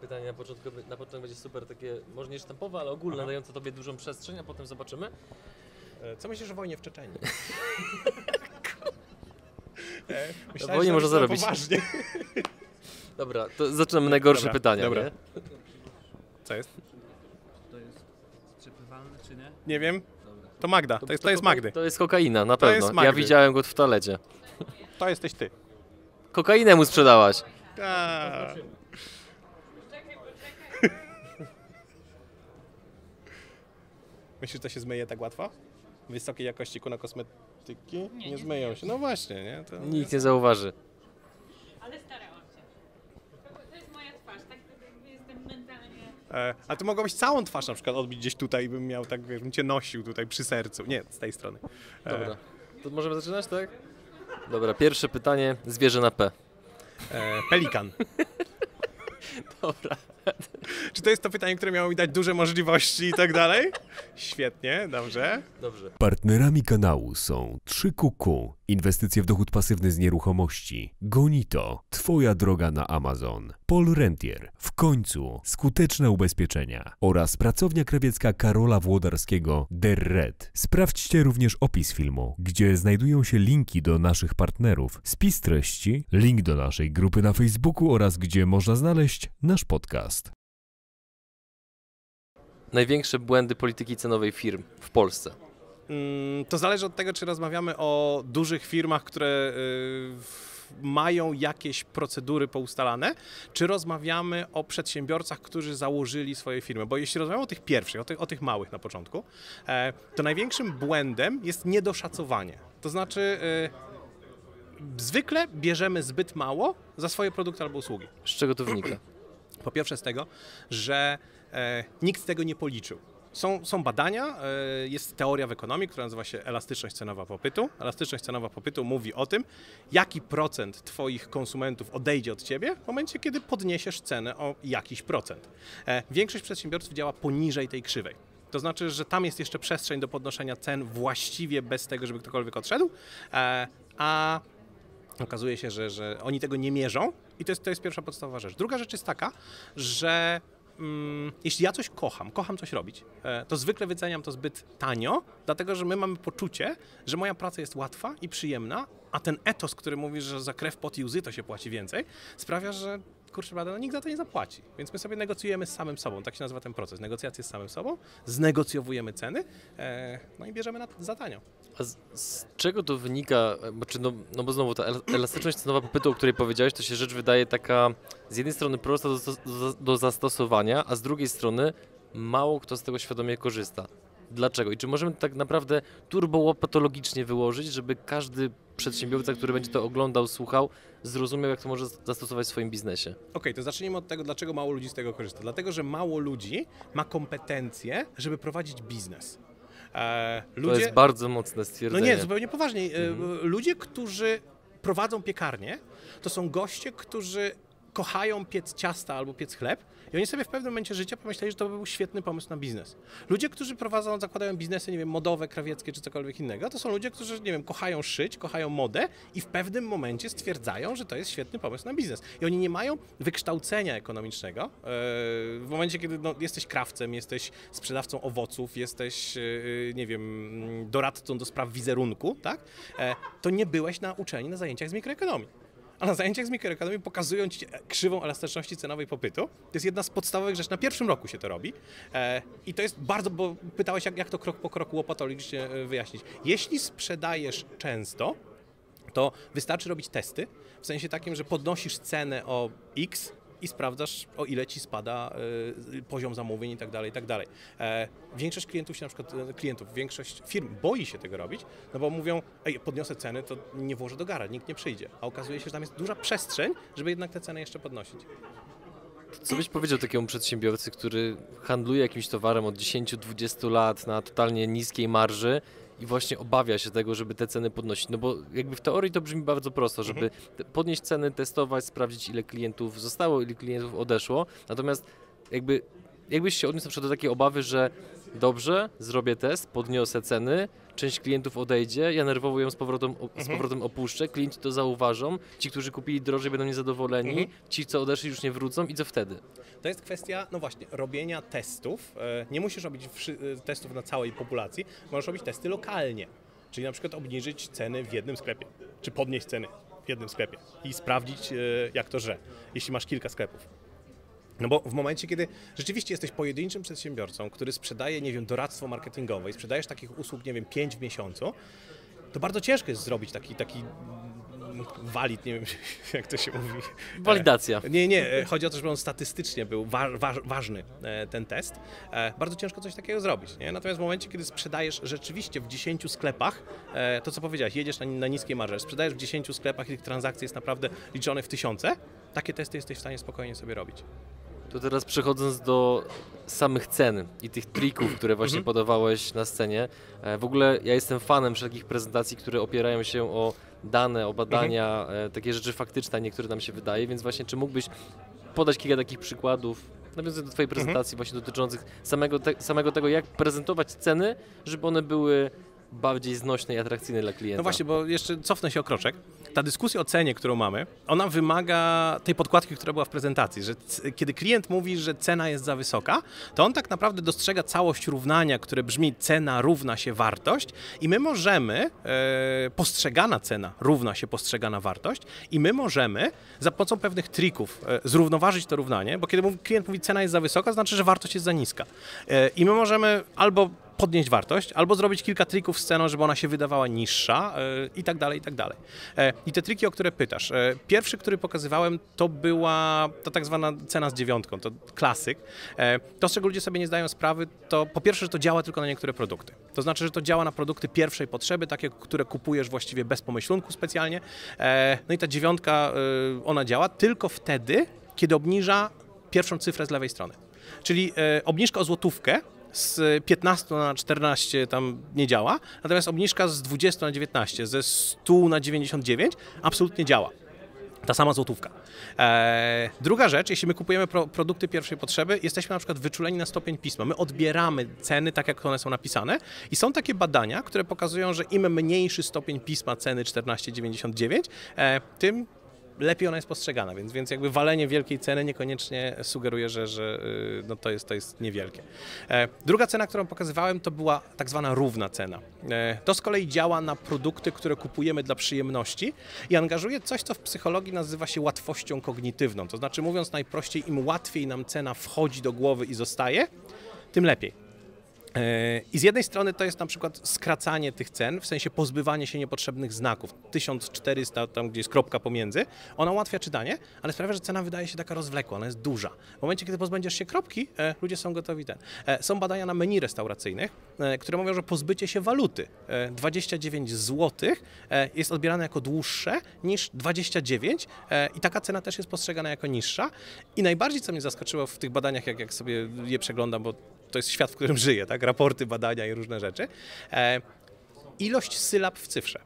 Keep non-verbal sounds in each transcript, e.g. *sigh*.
pytanie na początku, na początek będzie super takie, może nie sztampowe, ale ogólne, Aha. dające tobie dużą przestrzeń, a potem zobaczymy. E, Co myślisz o wojnie w Czeczeniu? *laughs* E, myślałem, wojnie że można to zarobić. Poważnie. Dobra, to zaczynamy najgorsze Dobra, pytania, dobra. nie? Co jest? To jest przepływalne czy nie? Nie wiem. To Magda, to jest, to jest Magdy. To jest kokaina, na To jest pewno. Ja widziałem go w toalecie. To jesteś ty. Kokainę mu sprzedałaś. A. Myślisz, że to się zmyje tak łatwo? Wysokiej jakości kuna kosmetyki? Nie, zmyją się. No właśnie, nie? To... Nikt nie zauważy. Ale starałam się. To, jest moja twarz, tak jakby jestem mentalnie... E, a ty mogłabyś całą twarz na przykład odbić gdzieś tutaj, bym miał tak, wiesz, bym cię nosił tutaj przy sercu. Nie, z tej strony. E, Dobra. To możemy zaczynać, tak? Dobra, pierwsze pytanie. Zwierzę na P. E, pelikan. *laughs* Dobra. Czy to jest to pytanie, które miało mi dać duże możliwości i tak dalej? Świetnie, dobrze. Dobrze. Partnerami kanału są 3QQ, inwestycje w dochód pasywny z nieruchomości, Gonito, Twoja droga na Amazon, Paul Rentier, w końcu skuteczne ubezpieczenia oraz pracownia krawiecka Karola Włodarskiego Der Red. Sprawdźcie również opis filmu, gdzie znajdują się linki do naszych partnerów, spis treści, link do naszej grupy na Facebooku oraz gdzie można znaleźć nasz podcast. Największe błędy polityki cenowej firm w Polsce. Mm, To zależy od tego, czy rozmawiamy o dużych firmach, które y, mają jakieś procedury poustalane, czy rozmawiamy o przedsiębiorcach, którzy założyli swoje firmy. Bo jeśli rozmawiamy o tych pierwszych, o tych, o tych małych na początku, e, to największym błędem jest niedoszacowanie. To znaczy, y, zwykle bierzemy zbyt mało za swoje produkty albo usługi. Z czego to wynika? Po pierwsze z tego, że e, nikt tego nie policzył. Są, są badania, e, jest teoria w ekonomii, która nazywa się elastyczność cenowa popytu. Elastyczność cenowa popytu mówi o tym, jaki procent Twoich konsumentów odejdzie od Ciebie w momencie, kiedy podniesiesz cenę o jakiś procent. E, większość przedsiębiorców działa poniżej tej krzywej. To znaczy, że tam jest jeszcze przestrzeń do podnoszenia cen właściwie bez tego, żeby ktokolwiek odszedł, e, a Okazuje się, że, że oni tego nie mierzą i to jest, to jest pierwsza podstawowa rzecz. Druga rzecz jest taka, że mm, jeśli ja coś kocham, kocham coś robić, e, to zwykle wyceniam to zbyt tanio, dlatego że my mamy poczucie, że moja praca jest łatwa i przyjemna, a ten etos, który mówi, że za krew, pot i łzy to się płaci więcej, sprawia, że kurczę no nikt za to nie zapłaci. Więc my sobie negocjujemy z samym sobą, tak się nazywa ten proces, negocjacje z samym sobą, znegocjowujemy ceny, e, no i bierzemy na, za tanio. A z, z czego to wynika? Czy no, no bo znowu ta el- elastyczność cenowa popytu, o której powiedziałeś, to się rzecz wydaje taka z jednej strony prosta do, do, do zastosowania, a z drugiej strony mało kto z tego świadomie korzysta. Dlaczego? I czy możemy tak naprawdę turbołopatologicznie wyłożyć, żeby każdy przedsiębiorca, który będzie to oglądał, słuchał, zrozumiał, jak to może zastosować w swoim biznesie? Okej, to zacznijmy od tego, dlaczego mało ludzi z tego korzysta. Dlatego, że mało ludzi ma kompetencje, żeby prowadzić biznes. E, To ludzie, jest bardzo mocne no stwierdzenie. nie, zupełnie poważnie. E, Ludzie, którzy prowadzą piekarnię, to są goście, którzy kochają piec ciasta albo piec chleb i oni sobie w pewnym momencie życia pomyśleli, że to by był świetny pomysł na biznes. Ludzie, którzy prowadzą, zakładają biznesy, nie wiem, modowe, krawieckie czy cokolwiek innego, to są ludzie, którzy, nie wiem, kochają szyć, kochają modę i w pewnym momencie stwierdzają, że to jest świetny pomysł na biznes. I oni nie mają wykształcenia ekonomicznego. E, W momencie, kiedy no, jesteś krawcem, jesteś sprzedawcą owoców, jesteś, e, nie wiem, doradcą do spraw wizerunku, tak? E, To nie byłeś na uczelni na zajęciach z mikroekonomii. A na zajęciach z mikroekonomii pokazują ci krzywą elastyczności cenowej popytu. To jest jedna z podstawowych rzeczy. Na pierwszym roku się to robi. E, I to jest bardzo, bo pytałeś, jak, jak to krok po kroku łopatologicznie e, wyjaśnić. Jeśli sprzedajesz często, to wystarczy robić testy, w sensie takim, że podnosisz cenę o X i sprawdzasz, o ile ci spada y, poziom zamówień i tak dalej, i tak dalej. E, większość klientów się na przykład, e, klientów, większość firm boi się tego robić, no bo mówią, ej, podniosę ceny, to nie włożę do gara, nikt nie przyjdzie. A okazuje się, że tam jest duża przestrzeń, żeby jednak te ceny jeszcze podnosić. Co byś powiedział takiemu przedsiębiorcy, który handluje jakimś towarem od 10-20 lat na totalnie niskiej marży i właśnie obawia się tego, żeby te ceny podnosić? No bo jakby w teorii to brzmi bardzo prosto, żeby te- podnieść ceny, testować, sprawdzić ile klientów zostało, ile klientów odeszło. Natomiast jakby jakbyś się odniósł na przykład do takiej obawy, że dobrze, zrobię test, podniosę ceny, część klientów odejdzie, ja nerwowo ją z powrotem, z Mhm. powrotem opuszczę, klienci to zauważą, ci, którzy kupili drożej będą niezadowoleni, Mhm. ci, co odeszli już nie wrócą i co wtedy? To jest kwestia, no właśnie, robienia testów. E, Nie musisz robić e, testów na całej populacji, możesz robić testy lokalnie. Czyli na przykład obniżyć ceny w jednym sklepie, czy podnieść ceny w jednym sklepie i sprawdzić, e, jak to że, jeśli masz kilka sklepów. No bo w momencie, kiedy rzeczywiście jesteś pojedynczym przedsiębiorcą, który sprzedaje, nie wiem, doradztwo marketingowe i sprzedajesz takich usług, nie wiem, 5 w miesiącu, to bardzo ciężko jest zrobić taki, taki walid, nie wiem *laughs* jak to się mówi. Walidacja. Nie, nie, e, chodzi o to, żeby on statystycznie był wa wa ważny, e, ten test. E, Bardzo ciężko coś takiego zrobić. Nie? Natomiast w momencie, kiedy sprzedajesz rzeczywiście w 10 sklepach, e, to co powiedziałeś, jedziesz na, na niskiej marży, sprzedajesz w 10 sklepach i tych transakcji jest naprawdę liczone w tysiące, takie testy jesteś w stanie spokojnie sobie robić. To teraz przechodząc do samych cen i tych trików, które właśnie Mhm. podawałeś na scenie. E, W ogóle ja jestem fanem wszelkich prezentacji, które opierają się o dane, o badania, Mhm. e, takie rzeczy faktyczne, niektóre nam się wydaje, więc właśnie czy mógłbyś podać kilka takich przykładów, nawiązując do Twojej Mhm. prezentacji właśnie dotyczących samego, te, samego tego, jak prezentować ceny, żeby one były bardziej znośne i atrakcyjne dla klienta. No właśnie, bo jeszcze cofnę się o kroczek. Ta dyskusja o cenie, którą mamy, ona wymaga tej podkładki, która była w prezentacji, że kiedy klient mówi, że cena jest za wysoka, to on tak naprawdę dostrzega całość równania, które brzmi cena równa się wartość i my możemy, e, postrzegana cena równa się postrzegana wartość i my możemy za pomocą pewnych trików e, zrównoważyć to równanie, bo kiedy klient mówi cena jest za wysoka, znaczy, że wartość jest za niska. E, I my możemy albo podnieść wartość, albo zrobić kilka trików z ceną, żeby ona się wydawała niższa e, i tak dalej, i tak dalej. E, I te triki, o które pytasz. e, Pierwszy, który pokazywałem, to była ta tak zwana cena z dziewiątką, to klasyk. To, z czego ludzie sobie nie zdają sprawy, to po pierwsze, że to działa tylko na niektóre produkty. To znaczy, że to działa na produkty pierwszej potrzeby, takie, które kupujesz właściwie bez pomyślunku specjalnie. No i ta dziewiątka, ona działa tylko wtedy, kiedy obniża pierwszą cyfrę z lewej strony. Czyli obniżka o złotówkę z 15 na 14 tam nie działa, natomiast obniżka z 20 na 19, ze 100 na 99 absolutnie działa. Ta sama złotówka. Eee, druga rzecz, jeśli my kupujemy pro, produkty pierwszej potrzeby, jesteśmy na przykład wyczuleni na stopień pisma. My odbieramy ceny tak, jak one są napisane i są takie badania, które pokazują, że im mniejszy stopień pisma ceny 14,99, e, tym lepiej ona jest postrzegana, więc, więc jakby walenie wielkiej ceny niekoniecznie sugeruje, że, że y, no to, jest, to jest niewielkie. E, Druga cena, którą pokazywałem, to była tak zwana równa cena. E, To z kolei działa na produkty, które kupujemy dla przyjemności i angażuje coś, co w psychologii nazywa się łatwością kognitywną. To znaczy, mówiąc najprościej, im łatwiej nam cena wchodzi do głowy i zostaje, tym lepiej. E, I z jednej strony to jest na przykład skracanie tych cen, w sensie pozbywanie się niepotrzebnych znaków. 1400, tam gdzie jest kropka pomiędzy, ona ułatwia czytanie, ale sprawia, że cena wydaje się taka rozwlekła, ona jest duża. W momencie, kiedy pozbędziesz się kropki, e, ludzie są gotowi ten. E, Są badania na menu restauracyjnych, które mówią, że pozbycie się waluty e, 29 zł jest odbierane jako dłuższe niż 29 e, i taka cena też jest postrzegana jako niższa. I najbardziej, co mnie zaskoczyło w tych badaniach, jak, jak sobie je przeglądam, bo to jest świat, w którym żyję, tak? Raporty, badania i różne rzeczy. E, ilość sylab w cyfrze.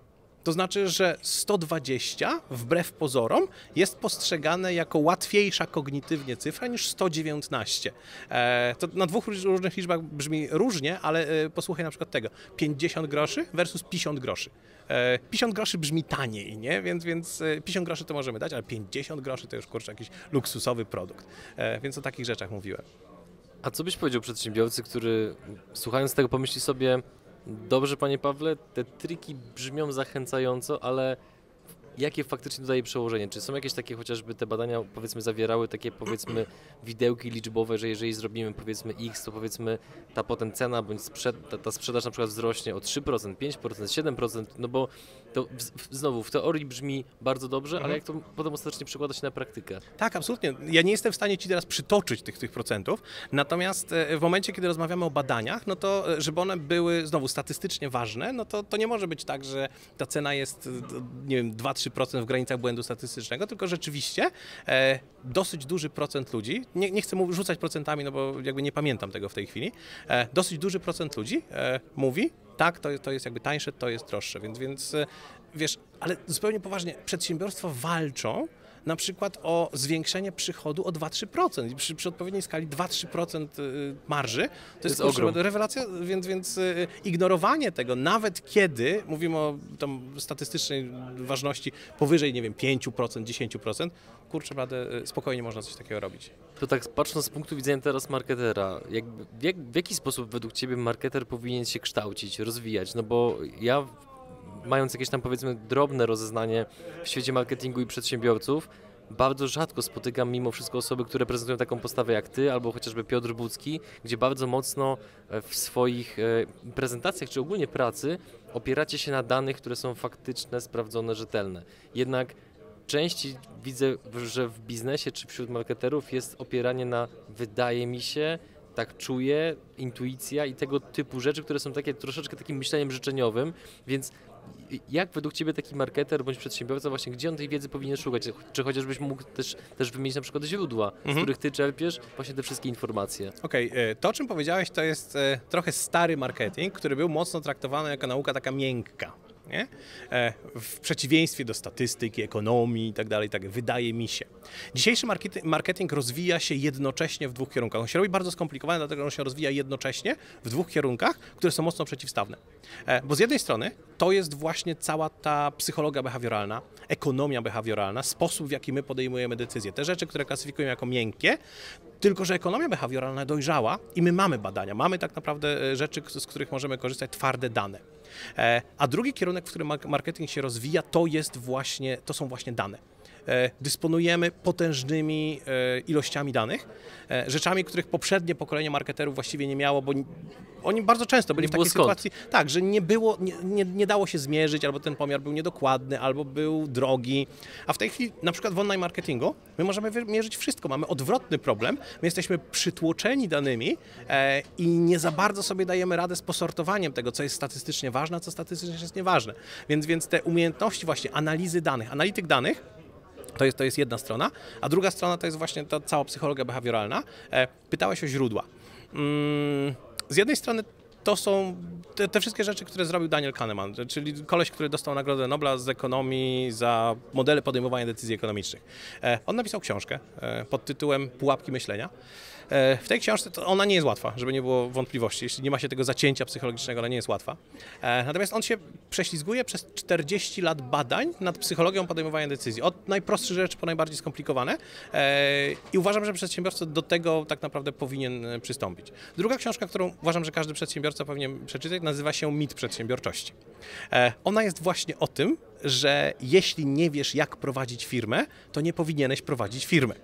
To znaczy, że 120 wbrew pozorom jest postrzegane jako łatwiejsza kognitywnie cyfra niż 119. E, to na dwóch róż- różnych liczbach brzmi różnie, ale e, posłuchaj na przykład tego. 50 groszy versus 50 groszy. E, 50 groszy brzmi taniej, nie? Więc, więc e, 50 groszy to możemy dać, ale 50 groszy to już kurczę jakiś luksusowy produkt. E, więc o takich rzeczach mówiłem. A co byś powiedział przedsiębiorcy, który słuchając tego pomyśli sobie, dobrze panie Pawle, te triki brzmią zachęcająco, ale jakie faktycznie dodaje przełożenie? Czy są jakieś takie chociażby te badania powiedzmy zawierały takie powiedzmy *clears throat* widełki liczbowe, że jeżeli zrobimy powiedzmy X, to powiedzmy ta potem cena bądź sprzed, ta, ta sprzedaż na przykład wzrośnie o 3%, 5%, 7%, no bo to w, znowu w teorii brzmi bardzo dobrze, ale jak to potem ostatecznie przekłada się na praktykę? Tak, absolutnie. Ja nie jestem w stanie Ci teraz przytoczyć tych, tych procentów, natomiast e, w momencie, kiedy rozmawiamy o badaniach, no to e, żeby one były znowu statystycznie ważne, no to, to nie może być tak, że ta cena jest, nie wiem, 2-3% w granicach błędu statystycznego, tylko rzeczywiście e, dosyć duży procent ludzi, nie, nie chcę rzucać procentami, no bo jakby nie pamiętam tego w tej chwili, e, dosyć duży procent ludzi e, mówi, tak, to, to jest jakby tańsze, to jest droższe, więc, więc e, wiesz, ale zupełnie poważnie, przedsiębiorstwa walczą na przykład o zwiększenie przychodu o 2-3%. I przy, przy odpowiedniej skali 2-3% y, marży to jest, jest ogrom. rewelacja, więc, więc y, ignorowanie tego, nawet kiedy mówimy o tam statystycznej ważności powyżej, nie wiem, 5%, 10%, kurczę, naprawdę y, spokojnie można coś takiego robić. To tak patrząc z punktu widzenia teraz marketera, jak, jak, w jaki sposób według Ciebie marketer powinien się kształcić, rozwijać? No bo ja, mając jakieś tam powiedzmy drobne rozeznanie w świecie marketingu i przedsiębiorców, bardzo rzadko spotykam mimo wszystko osoby, które prezentują taką postawę jak Ty, albo chociażby Piotr Budzki, gdzie bardzo mocno e, w swoich e, prezentacjach, czy ogólnie pracy, opieracie się na danych, które są faktyczne, sprawdzone, rzetelne. Jednak częściej widzę, że w biznesie czy wśród marketerów jest opieranie na wydaje mi się, tak czuję, intuicja i tego typu rzeczy, które są takie troszeczkę takim myśleniem życzeniowym, więc jak według Ciebie taki marketer bądź przedsiębiorca właśnie, gdzie on tej wiedzy powinien szukać? Czy chociażbyś mógł też, też wymienić na przykład źródła, z których Ty czerpiesz właśnie te wszystkie informacje? Okej, e, to o czym powiedziałeś to jest e, trochę stary marketing, który był mocno traktowany jako nauka taka miękka. Nie? E, W przeciwieństwie do statystyki, ekonomii i tak dalej, tak wydaje mi się. Dzisiejszy marketing, rozwija się jednocześnie w dwóch kierunkach. On się robi bardzo skomplikowany, dlatego on się rozwija jednocześnie w dwóch kierunkach, które są mocno przeciwstawne. E, Bo z jednej strony to jest właśnie cała ta psychologia behawioralna, ekonomia behawioralna, sposób w jaki my podejmujemy decyzje. Te rzeczy, które klasyfikujemy jako miękkie, tylko, że ekonomia behawioralna dojrzała i my mamy badania, mamy tak naprawdę e, rzeczy, z których możemy korzystać, twarde dane. A drugi kierunek, w którym mark- marketing się rozwija, to jest właśnie, to są właśnie dane. E, Dysponujemy potężnymi e, ilościami danych, e, rzeczami, których poprzednie pokolenie marketerów właściwie nie miało, bo ni- oni bardzo często byli w takiej skąd. sytuacji, tak, że nie było, nie, nie, nie dało się zmierzyć, albo ten pomiar był niedokładny, albo był drogi. A w tej chwili, na przykład w online marketingu, my możemy mierzyć wszystko. Mamy odwrotny problem. My jesteśmy przytłoczeni danymi e, i nie za bardzo sobie dajemy radę z posortowaniem tego, co jest statystycznie ważne, a co statystycznie jest nieważne. Więc, więc te umiejętności właśnie analizy danych, analityk danych, to jest, to jest jedna strona, a druga strona to jest właśnie ta cała psychologia behawioralna. E, Pytałeś o źródła. Mm, z jednej strony to są te, te wszystkie rzeczy, które zrobił Daniel Kahneman, czyli koleś, który dostał Nagrodę Nobla z ekonomii za modele podejmowania decyzji ekonomicznych. E, On napisał książkę e, pod tytułem Pułapki myślenia. E, W tej książce ona nie jest łatwa, żeby nie było wątpliwości. Jeśli nie ma się tego zacięcia psychologicznego, ona nie jest łatwa. Natomiast on się prześlizguje przez 40 lat badań nad psychologią podejmowania decyzji. Od najprostszych rzeczy po najbardziej skomplikowane. I uważam, że przedsiębiorca do tego tak naprawdę powinien przystąpić. Druga książka, którą uważam, że każdy przedsiębiorca powinien przeczytać, nazywa się Mit przedsiębiorczości. E, Ona jest właśnie o tym, że jeśli nie wiesz, jak prowadzić firmę, to nie powinieneś prowadzić firmy.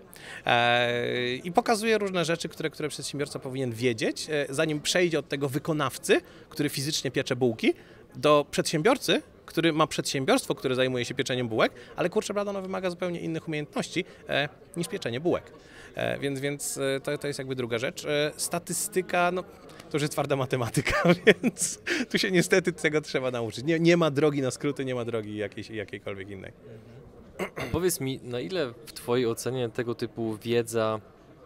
E, I pokazuje różne rzeczy, które, które przedsiębiorca powinien wiedzieć, e, zanim przejdzie od tego wykonawcy, który fizycznie piecze bułki, do przedsiębiorcy, który ma przedsiębiorstwo, które zajmuje się pieczeniem bułek, ale kurczę blado, ono wymaga zupełnie innych umiejętności e, niż pieczenie bułek. E, więc więc to, to jest jakby druga rzecz. E, statystyka, no to już jest twarda matematyka, *laughs* więc tu się niestety tego trzeba nauczyć. Nie, nie ma drogi na skróty, nie ma drogi jakiejś, jakiejkolwiek innej. *clears throat* Powiedz mi, na ile w Twojej ocenie tego typu wiedza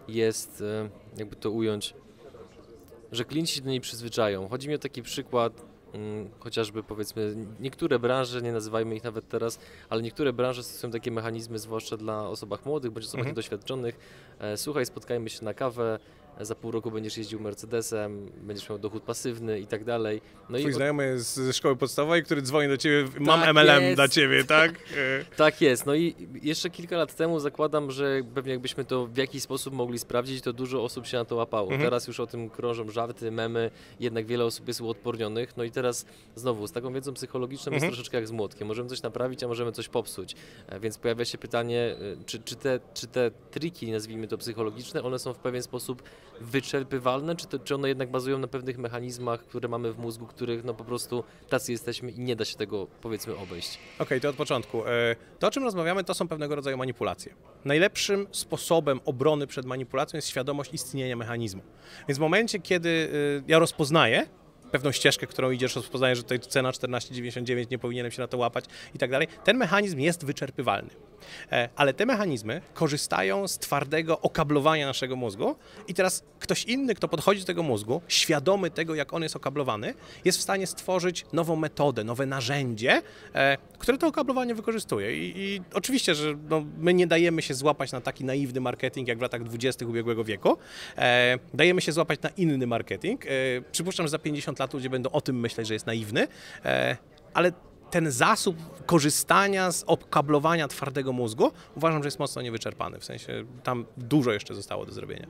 jest, e, jakby to ująć, że klienci się do niej przyzwyczają? Chodzi mi o taki przykład, mm, chociażby powiedzmy, niektóre branże, nie nazywajmy ich nawet teraz, ale niektóre branże stosują takie mechanizmy, zwłaszcza dla osobach młodych bądź osobach Mhm. niedoświadczonych. E, Słuchaj, spotkajmy się na kawę, za pół roku będziesz jeździł Mercedesem, będziesz miał dochód pasywny i tak dalej. No Twój i znajomy jest ze szkoły podstawowej, który dzwoni do ciebie, mam Tak MLM jest. dla ciebie, tak? *laughs* E, Tak jest. No i jeszcze kilka lat temu zakładam, że pewnie jakbyśmy to w jakiś sposób mogli sprawdzić, to dużo osób się na to łapało. Mhm. Teraz już o tym krążą żarty, memy, jednak wiele osób jest uodpornionych. No i teraz znowu, z taką wiedzą psychologiczną Mhm. jest troszeczkę jak z młotkiem. Możemy coś naprawić, a możemy coś popsuć. E, Więc pojawia się pytanie, e, czy, czy, te, czy te triki, nazwijmy to psychologiczne, one są w pewien sposób wyczerpywalne, czy, to, czy one jednak bazują na pewnych mechanizmach, które mamy w mózgu, których no po prostu tacy jesteśmy i nie da się tego powiedzmy obejść. Okej, to od początku. E, To, o czym rozmawiamy, to są pewnego rodzaju manipulacje. Najlepszym sposobem obrony przed manipulacją jest świadomość istnienia mechanizmu. Więc w momencie, kiedy e, ja rozpoznaję pewną ścieżkę, którą idziesz, rozpoznaję, że tutaj cena 14,99, nie powinienem się na to łapać i tak dalej, ten mechanizm jest wyczerpywalny. E, Ale te mechanizmy korzystają z twardego okablowania naszego mózgu i teraz ktoś inny, kto podchodzi do tego mózgu, świadomy tego, jak on jest okablowany, jest w stanie stworzyć nową metodę, nowe narzędzie, e, które to okablowanie wykorzystuje. I, i oczywiście, że no, my nie dajemy się złapać na taki naiwny marketing jak w latach 20. ubiegłego wieku. E, dajemy się złapać na inny marketing. Przypuszczam, że za 50 lat ludzie będą o tym myśleć, że jest naiwny, ale ten zasób korzystania z okablowania twardego mózgu uważam, że jest mocno niewyczerpany. W sensie tam dużo jeszcze zostało do zrobienia.